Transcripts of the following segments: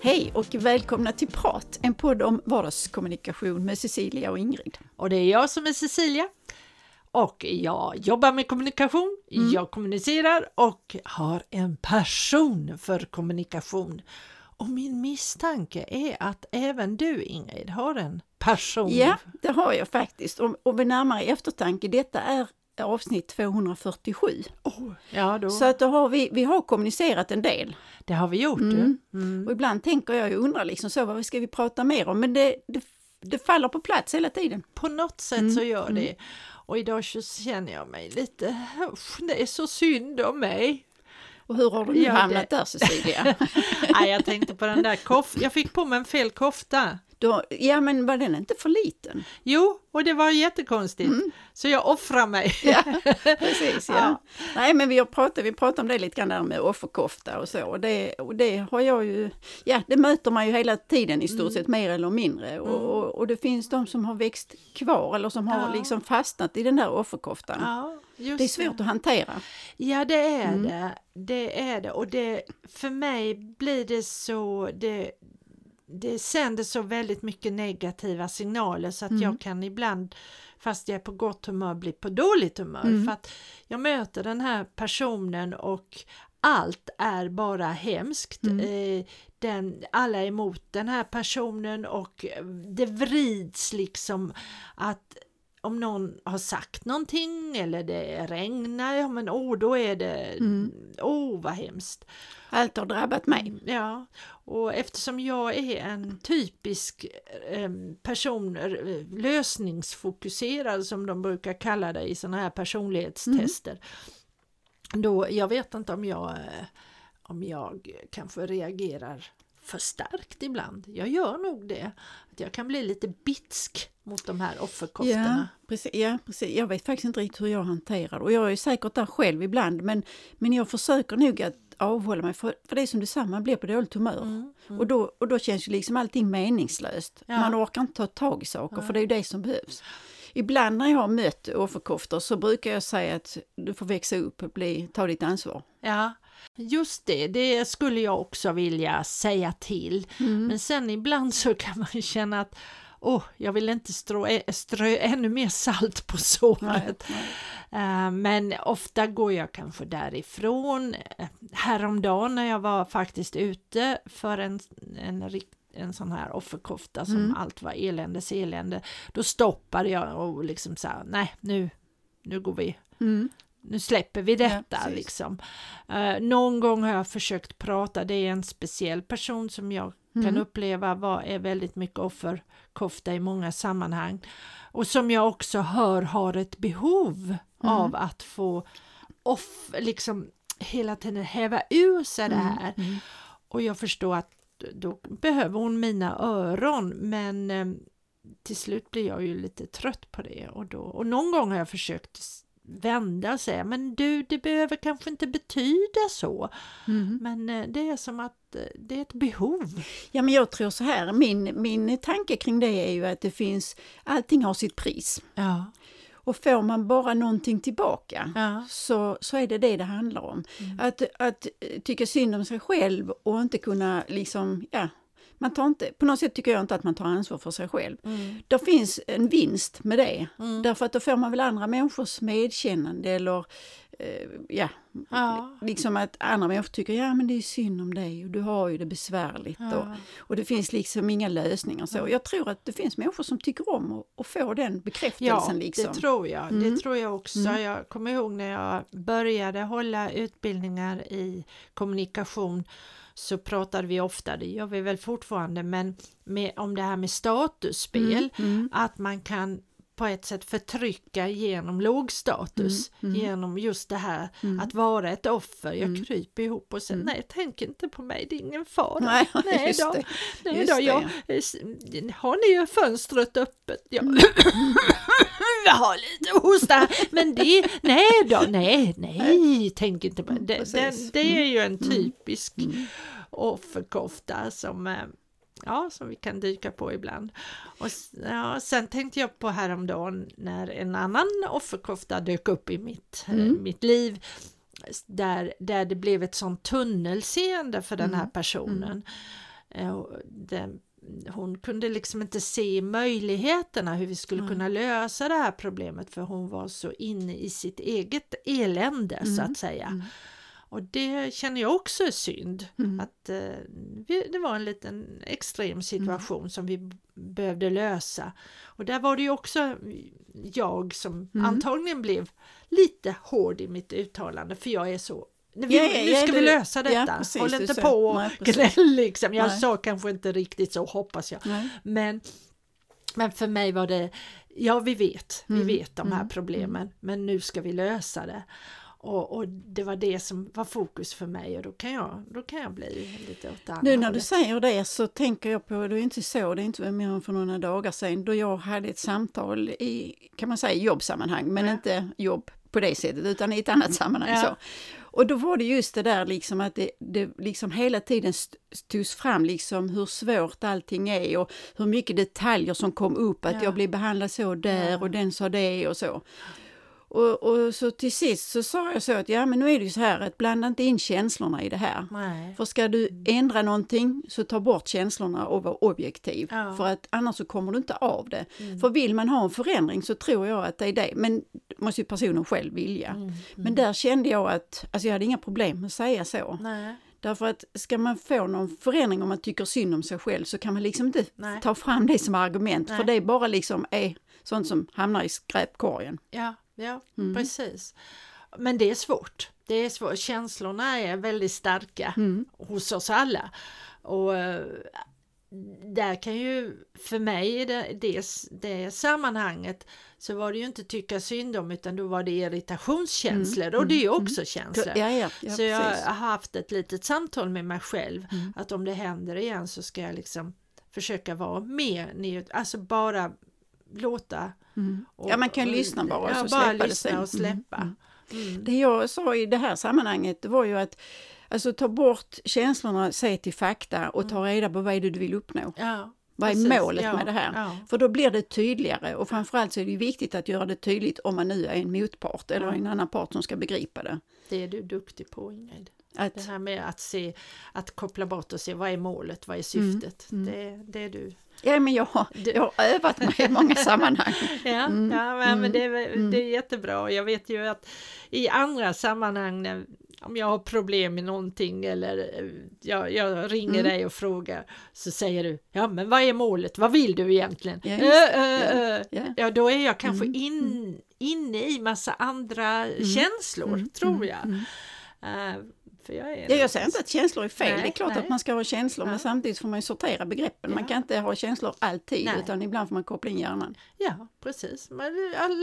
Hej och välkomna till Prat, en podd om vardagskommunikation med Cecilia och Ingrid. Och det är jag som är Cecilia. Och jag jobbar med kommunikation, mm. jag kommunicerar och har en passion för kommunikation. Och min misstanke är att även du Ingrid har en passion. Ja, det har jag faktiskt. Och, och vid närmare eftertanke, detta är avsnitt 247. Oh, ja, då. Så att då har vi, vi har kommunicerat en del. Det har vi gjort. Mm. Mm. Och ibland tänker jag och undrar liksom så, vad ska vi prata mer om? Men det, det, det faller på plats hela tiden. På något sätt mm. så gör det. Mm. Och idag så känner jag mig lite, det är så synd om mig. Och hur har du nu ja, hamnat det... där Cecilia? Nej, jag tänkte på den där koftan, jag fick på mig en fel kofta. Då, ja men var den inte för liten? Jo, och det var jättekonstigt. Mm. Så jag offrar mig. Ja, precis, ja. ja. Nej men vi pratat, vi pratat om det lite grann där med offerkofta och så. Och det, och det har jag ju, ja det möter man ju hela tiden i stort mm. sett mer eller mindre. Mm. Och, och, och, det finns de som har växt kvar eller som har ja. liksom fastnat i den där offerkoftan. Ja, det är svårt det. att hantera. Ja det är mm. det. Det är det. Och det, för mig blir det så, det, det sänder så väldigt mycket negativa signaler så att mm. jag kan ibland fast jag är på gott humör bli på dåligt humör mm. för att jag möter den här personen och allt är bara hemskt. Mm. Eh, den, alla är emot den här personen och det vrids liksom att om någon har sagt någonting eller det regnar, ja men åh oh, då är det, mm. åh oh, vad hemskt. Allt har drabbat mig. Mm, ja, och eftersom jag är en typisk eh, person, lösningsfokuserad som de brukar kalla det i sådana här personlighetstester. Mm. Då, jag vet inte om jag, eh, om jag kanske reagerar för starkt ibland. Jag gör nog det. Att jag kan bli lite bitsk mot de här offerkoftorna. Ja precis, ja, precis. Jag vet faktiskt inte riktigt hur jag hanterar det. Och jag är säkert där själv ibland. Men, men jag försöker nog att avhålla mig. För, för det är som du säger, man blir på dåligt humör. Mm, mm. Och, då, och då känns ju liksom allting meningslöst. Ja. Man orkar inte ta tag i saker, ja. för det är ju det som behövs. Ibland när jag har mött offerkoftor så brukar jag säga att du får växa upp och bli, ta ditt ansvar. Ja, Just det, det skulle jag också vilja säga till. Mm. Men sen ibland så kan man känna att åh, jag vill inte strö, strö ännu mer salt på såret. Nej, nej. Uh, men ofta går jag kanske därifrån. Häromdagen när jag var faktiskt ute för en, en en sån här offerkofta som mm. allt var eländes elände. Då stoppade jag och liksom sa nej nu, nu går vi. Mm nu släpper vi detta ja, liksom. Uh, någon gång har jag försökt prata, det är en speciell person som jag mm. kan uppleva var, är väldigt mycket offerkofta i många sammanhang. Och som jag också hör har ett behov mm. av att få off, liksom hela tiden häva ur sig det mm, här. Mm. Och jag förstår att då behöver hon mina öron men eh, till slut blir jag ju lite trött på det och, då, och någon gång har jag försökt vända och säga men du det behöver kanske inte betyda så. Mm. Men eh, det är som att eh, det är ett behov. Ja men jag tror så här, min, min tanke kring det är ju att det finns, allting har sitt pris. Ja. Och får man bara någonting tillbaka ja. så, så är det det det handlar om. Mm. Att, att tycka synd om sig själv och inte kunna liksom, ja, man tar inte, på något sätt tycker jag inte att man tar ansvar för sig själv. Mm. Det finns en vinst med det, mm. därför att då får man väl andra människors medkännande eller eh, ja, ja, liksom att andra människor tycker ja men det är synd om dig och du har ju det besvärligt ja. och, och det finns liksom inga lösningar så. Jag tror att det finns människor som tycker om att få den bekräftelsen. Ja, liksom. det tror jag. Mm. Det tror jag också. Mm. Jag kommer ihåg när jag började hålla utbildningar i kommunikation så pratade vi ofta, det gör vi väl fortfarande, men med, om det här med statusspel, mm, mm. att man kan på ett sätt förtrycka genom lågstatus, mm, mm. genom just det här mm. att vara ett offer. Jag mm. kryper ihop och säger nej, tänk inte på mig, det är ingen fara. Nej, nej då, det. nej då jag, eh, har ni ju fönstret öppet? Ja. Mm. jag har lite hosta, men det, nej då, nej, nej, tänk inte på det. Det, det är ju en typisk offerkofta som eh, ja, som vi kan dyka på ibland. Och ja, sen tänkte jag på häromdagen när en annan offerkofta dök upp i mitt, eh, mm. mitt liv där, där det blev ett sånt tunnelseende för den här mm. personen. Mm. Den, hon kunde liksom inte se möjligheterna hur vi skulle mm. kunna lösa det här problemet för hon var så inne i sitt eget elände så att säga. Mm. Och det känner jag också är synd. Mm. Att eh, det var en liten extrem situation mm. som vi behövde lösa. Och där var det ju också jag som mm. antagligen blev lite hård i mitt uttalande för jag är så vi, ja, ja, nu ska vi lösa detta, ja, precis, håll inte på och gnäll liksom. Jag Nej. sa kanske inte riktigt så hoppas jag. Men, men för mig var det, ja vi vet, vi mm. vet de här mm. problemen men nu ska vi lösa det. Och, och, det var det som var fokus för mig och då kan jag, då kan jag bli lite åt andra Nu när du säger det så tänker jag på, det är inte så, det är inte mer än för några dagar sedan då jag hade ett samtal i, kan man säga jobbsammanhang, men ja. inte jobb på det sättet utan i ett annat sammanhang. Ja. Så. Och då var det just det där liksom att det, det liksom hela tiden togs fram liksom hur svårt allting är och hur mycket detaljer som kom upp, att ja. jag blev behandlad så där och den sa det och så. Och, och, så till sist så sa jag så att ja men nu är det ju så här att blanda inte in känslorna i det här. Nej. För ska du ändra någonting så ta bort känslorna och var objektiv. Ja. För att annars så kommer du inte av det. Mm. För vill man ha en förändring så tror jag att det är det. Men det måste ju personen själv vilja. Mm. Mm. Men där kände jag att, alltså jag hade inga problem med att säga så. Nej. Därför att ska man få någon förändring om man tycker synd om sig själv så kan man liksom inte Nej. ta fram det som argument. För det bara liksom är sånt som hamnar i skräpkorgen. Ja, Ja, mm. precis. Men det är svårt. Det är svårt. Känslorna är väldigt starka mm. hos oss alla. Och eh, där kan ju för mig i det, det, det, sammanhanget så var det ju inte tycka synd om utan då var det irritationskänslor mm, och det är ju mm, också mm. känslor. Ja, ja, ja, så jag har haft ett litet samtal med mig själv mm. att om det händer igen så ska jag liksom försöka vara mer, alltså bara låta Mm. Och, ja, man kan och, lyssna bara och ja, så bara släppa lyssna det och släppa. Mm. Mm. Det jag sa i det här sammanhanget var ju att alltså, ta bort känslorna, se till fakta och ta mm. reda på vad är det du vill uppnå. Ja. Vad är Precis, målet ja, med det här? Ja. För då blir det tydligare och framförallt så är det viktigt att göra det tydligt om man nu är en motpart eller en annan part som ska begripa det. Det är du duktig på Ingrid. Att, det här med att se, att koppla bort och se vad är målet, vad är syftet. Mm, mm. Det, det är du Ja, men jag har, jag har övat mig i många sammanhang. ja, mm. ja men, mm. det, är, mm. det är jättebra. Jag vet ju att i andra sammanhang när, om jag har problem med någonting eller eh, jag, jag ringer mm. dig och frågar så säger du ja men vad är målet, vad vill du egentligen? Ja, äh, äh, ja. ja då är jag kanske mm. in, inne i massa andra mm. känslor tror jag. Uh, för jag, är ja, jag säger inte att känslor är fel, nej, det är klart nej. att man ska ha känslor ja. men samtidigt får man ju sortera begreppen. Ja. Man kan inte ha känslor alltid nej. utan ibland får man koppla in hjärnan. Ja precis, man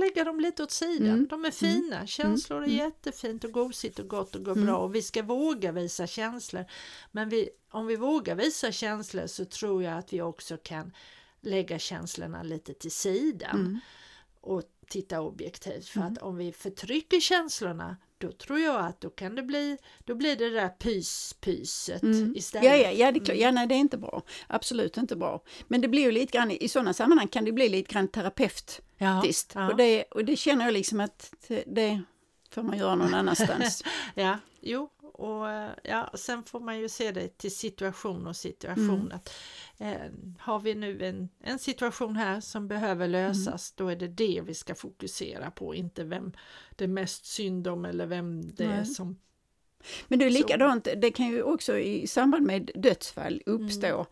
lägger dem lite åt sidan. Mm. De är fina, mm. känslor är mm. jättefint och gosigt och gott och går mm. bra och vi ska våga visa känslor. Men vi, om vi vågar visa känslor så tror jag att vi också kan lägga känslorna lite till sidan mm. och titta objektivt. För mm. att om vi förtrycker känslorna då tror jag att då kan det bli, då blir det där pyspyset mm. istället. Ja, ja, ja, det, är, mm. ja, nej det är inte bra. Absolut inte bra. Men det blir ju lite grann, i sådana sammanhang kan det bli lite grann terapeutiskt. Ja, ja. Och, det, och det känner jag liksom att det får man göra någon annanstans. ja, jo, och ja, sen får man ju se det till situation och situation. Mm. Att, eh, har vi nu en, en situation här som behöver mm. lösas, mm. då är det det vi ska fokusera på, inte vem det är mest synd om eller vem det Nej. är som men det är likadant, det kan ju också i samband med dödsfall uppstå mm.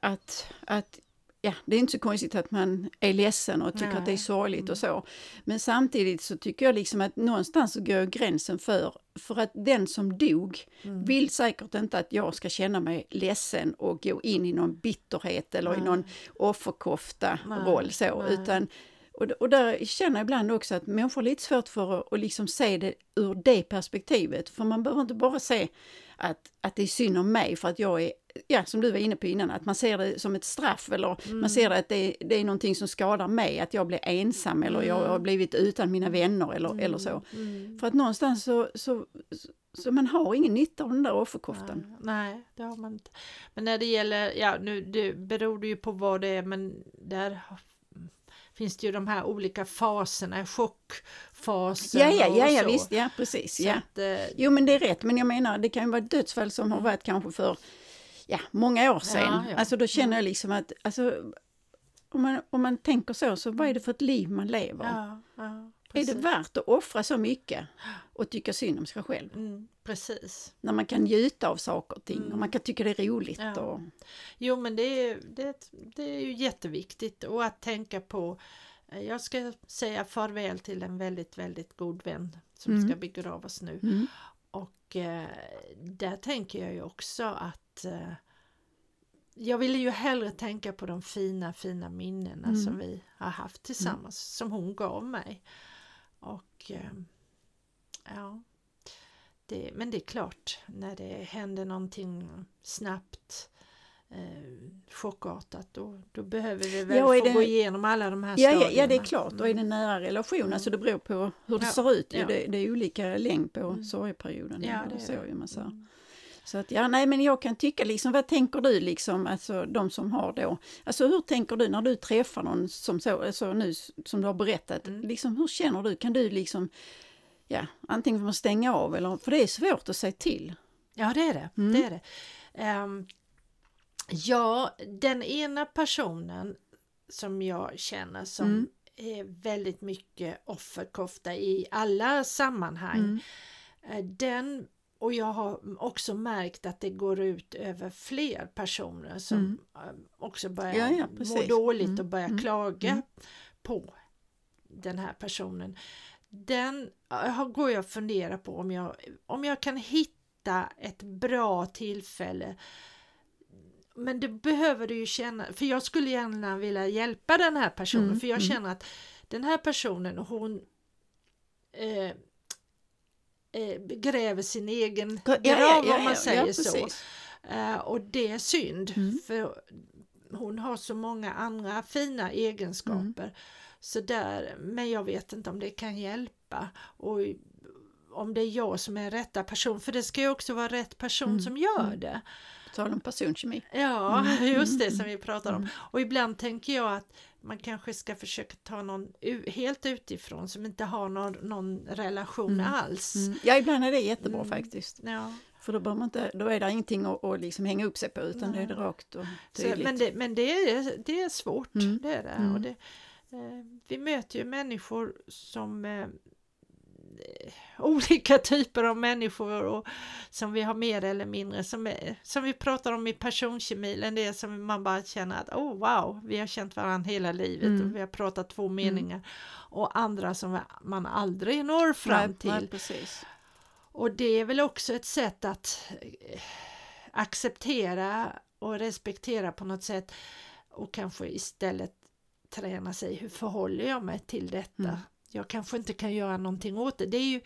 att, att ja, det är inte så konstigt att man är ledsen och tycker Nej. att det är sorgligt mm. och så. Men samtidigt så tycker jag liksom att någonstans går gränsen för, för att den som dog mm. vill säkert inte att jag ska känna mig ledsen och gå in i någon bitterhet eller Nej. i någon offerkofta roll så, utan Och, och där känner jag ibland också att människor har lite svårt för att, att liksom se det ur det perspektivet. För man behöver inte bara se att, att det är synd om mig för att jag är, ja som du var inne på innan, att man ser det som ett straff eller mm. man ser att det, det är någonting som skadar mig, att jag blir ensam eller jag har mm. blivit utan mina vänner eller, eller så. Mm. mm. För att någonstans så, så, så man har ingen nytta av den där offerkoftan. Nej, nej, det har man inte. Men när det gäller, ja nu det beror det ju på vad det är men där finns det ju de här olika faserna, chockfasen Ja, ja, ja, ja visst, ja precis. ja. Att, eh, jo men det är rätt, men jag menar det kan ju vara dödsfall som har varit kanske för ja, många år sedan. Ja, ja. Alltså då känner jag liksom att alltså, om, man, om man tänker så, så vad är det för ett liv man lever? Ja. Är det värt att offra så mycket och tycka synd om sig själv? Mm, precis. När man kan njuta av saker och ting mm. och man kan tycka det är roligt. Ja. Och... Jo men det är, det, det är ju jätteviktigt och att tänka på eh, jag ska säga farväl till en väldigt, väldigt god vän som mm. ska begravas nu. Mm. Och eh, där tänker jag ju också att eh, jag ville ju hellre tänka på de fina, fina minnena mm. som vi har haft tillsammans, som hon gav mig. Och eh, ja, det, men det är klart, när det händer någonting snabbt eh, chockartat då, då behöver vi väl ja, få det, gå igenom alla de här stadierna. Ja, ja, det är klart. Och är det nära relation, mm. alltså det beror på hur det ja, ser ut. Ja. Det, det, är olika längd på mm. sorgeperioden. Ja, det, det så ju man säger. Så att ja, nej men jag kan tycka liksom, vad tänker du liksom, alltså de som har då, alltså hur tänker du när du träffar någon som så, alltså nu som du har berättat, mm. liksom hur känner du, kan du liksom, ja, antingen får man stänga av eller, för det är svårt att säga till. Ja det är det, mm. det är det. Um, ja, den ena personen som jag känner som mm. är väldigt mycket offerkofta i alla sammanhang, mm. Eh, den och jag har också märkt att det går ut över fler personer som mm. Eh, också börjar ja, ja, må dåligt mm. och börjar mm. klaga mm. på den här personen. Den går jag och funderar på om jag, om jag kan hitta ett bra tillfälle men det behöver du ju känna, för jag skulle gärna vilja hjälpa den här personen mm, för jag mm. känner att den här personen hon eh, eh, gräver sin egen grav ja, ja, ja, om man säger så. Eh, och det är synd mm. för hon har så många andra fina egenskaper. Mm. Så där, men jag vet inte om det kan hjälpa. Och om det är jag som är rätta person, för det ska ju också vara rätt person mm. som gör mm. det. Tal om personkemi. Ja, mm. just det som vi pratar om. Mm. Och ibland tänker jag att man kanske ska försöka ta någon helt utifrån som inte har någon, någon relation mm. alls. Mm. Ja, ibland är det jättebra mm. faktiskt. Ja. För då, man inte, då är det ingenting att, att liksom hänga upp sig på utan Nej. det är det rakt och tydligt. Så, men det, men det, är, det är svårt, mm. det är det. Och mm. det eh, vi möter ju människor som Eh, olika typer av människor och som vi har mer eller mindre som, är, som vi pratar om i personkemi, en del som man bara känner att oh wow, vi har känt varandra hela livet mm. och vi har pratat två mm. meningar mm. och andra som man aldrig når fram nej, till. Nej. Och det är väl också ett sätt att eh, acceptera och respektera på något sätt och kanske istället träna sig, hur förhåller jag mig till detta? Mm jag kanske inte kan göra någonting åt det. Det är, ju,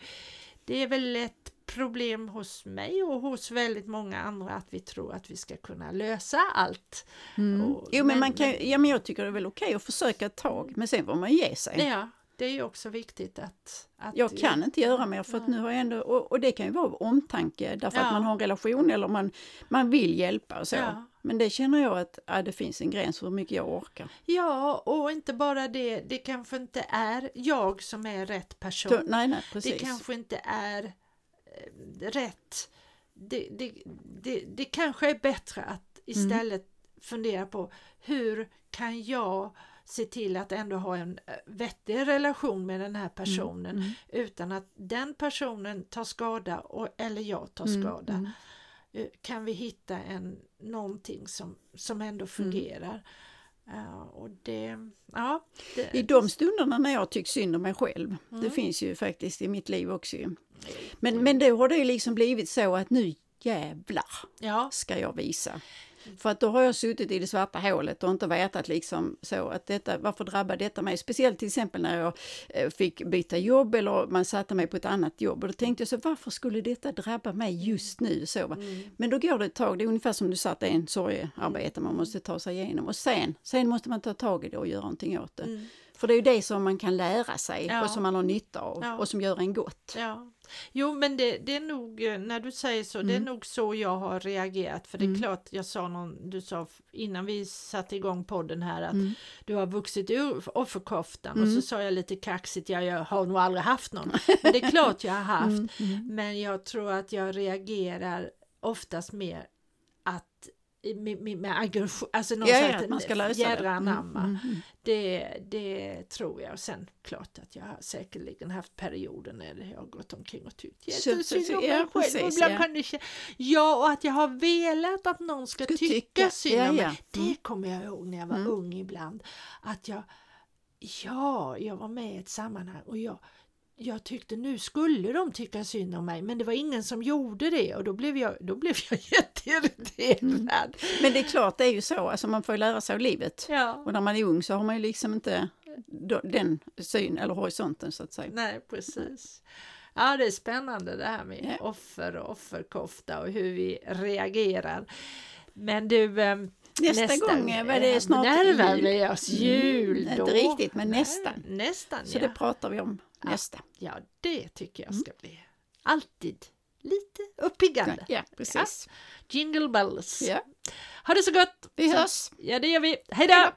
det är väl ett problem hos mig och hos väldigt många andra att vi tror att vi ska kunna lösa allt. Mm. Och, jo, men, man kan, ja, men jag tycker det är väl okej att försöka ett tag, men sen får man ge sig. Ja, det är ju också viktigt att... att jag kan inte göra mer för att nu har jag ändå, och, och det kan ju vara omtanke därför ja. att man har en relation eller man, man vill hjälpa och så. Ja. Men det känner jag att ja, det finns en gräns för hur mycket jag orkar. Ja, och inte bara det, det kanske inte är jag som är rätt person. Så, nej, nej, precis. Det kanske inte är eh, rätt. Det, det, det, det kanske är bättre att istället mm. fundera på hur kan jag se till att ändå ha en eh, vettig relation med den här mm, personen mm. utan att den personen tar skada och, eller jag tar mm, skada. Mm. Eh, kan vi hitta en, någonting som, som ändå mm. fungerar. Uh, och det, ja, det... I de stunderna när jag tycker synd om mig själv, mm. det finns ju faktiskt i mitt liv också. Men, men då har det liksom blivit så att nu jävlar ja. ska jag visa. För att då har jag suttit i det svarta hålet och inte vetat liksom så att detta, varför drabbar detta mig? Speciellt till exempel när jag eh, fick byta jobb eller man satte mig på ett annat jobb och då tänkte jag så varför skulle detta drabba mig just nu? Så, mm. Men då går det ett tag, det är ungefär som du sa att det är en sorgearbete man måste ta sig igenom och sen, sen måste man ta tag i det och göra någonting åt det. Mm. För det är ju det som man kan lära sig ja. och som man har nytta av ja. och som gör en gott. Ja. Jo men det, det, är nog, eh, när du säger så, mm. det är mm. nog så jag har reagerat. För det är mm. klart, jag sa någon, du sa innan vi satte igång podden här att mm. du har vuxit ur offerkoftan och så mm. sa jag lite kaxigt, ja, jag har nog aldrig haft någon. Men det är klart jag har haft. Mm, men jag tror att jag reagerar oftast mer att med, med, med aggression, alltså någon ja, ja, man ska lösa det. Mm, mm, mm. det. Det tror jag. Sen klart att jag har säkerligen haft perioder när jag har gått omkring och tyckt jättesynd om mig själv. ja. ja, och att jag har velat att någon ska, ska tycka, tycka synd om mig. Det mm. kommer jag ihåg när jag var mm. ung ibland. Att jag, ja, jag var med i ett sammanhang och jag jag tyckte nu skulle de tycka synd om mig men det var ingen som gjorde det och då blev jag, då blev jag jätteirriterad. Mm. Men det är klart, det är ju så, alltså man får ju lära sig av livet. Ja. Och när man är ung så har man ju liksom inte den syn eller horisonten så att säga. Nej, precis. Ja, det är spännande det här med ja. offer och offerkofta och hur vi reagerar. Men du, ehm, Nästa, nästa gång är det snart närmar vi oss jul. Mm, inte riktigt, men nästan. nästan Så ja. det pratar vi om nästa. Ja, det tycker jag ska mm. bli. Alltid lite uppiggande. Ja, precis. Ja. Jingle bells. Ja. Ha det så gott! Vi hörs! Ja, det gör vi. Hej då!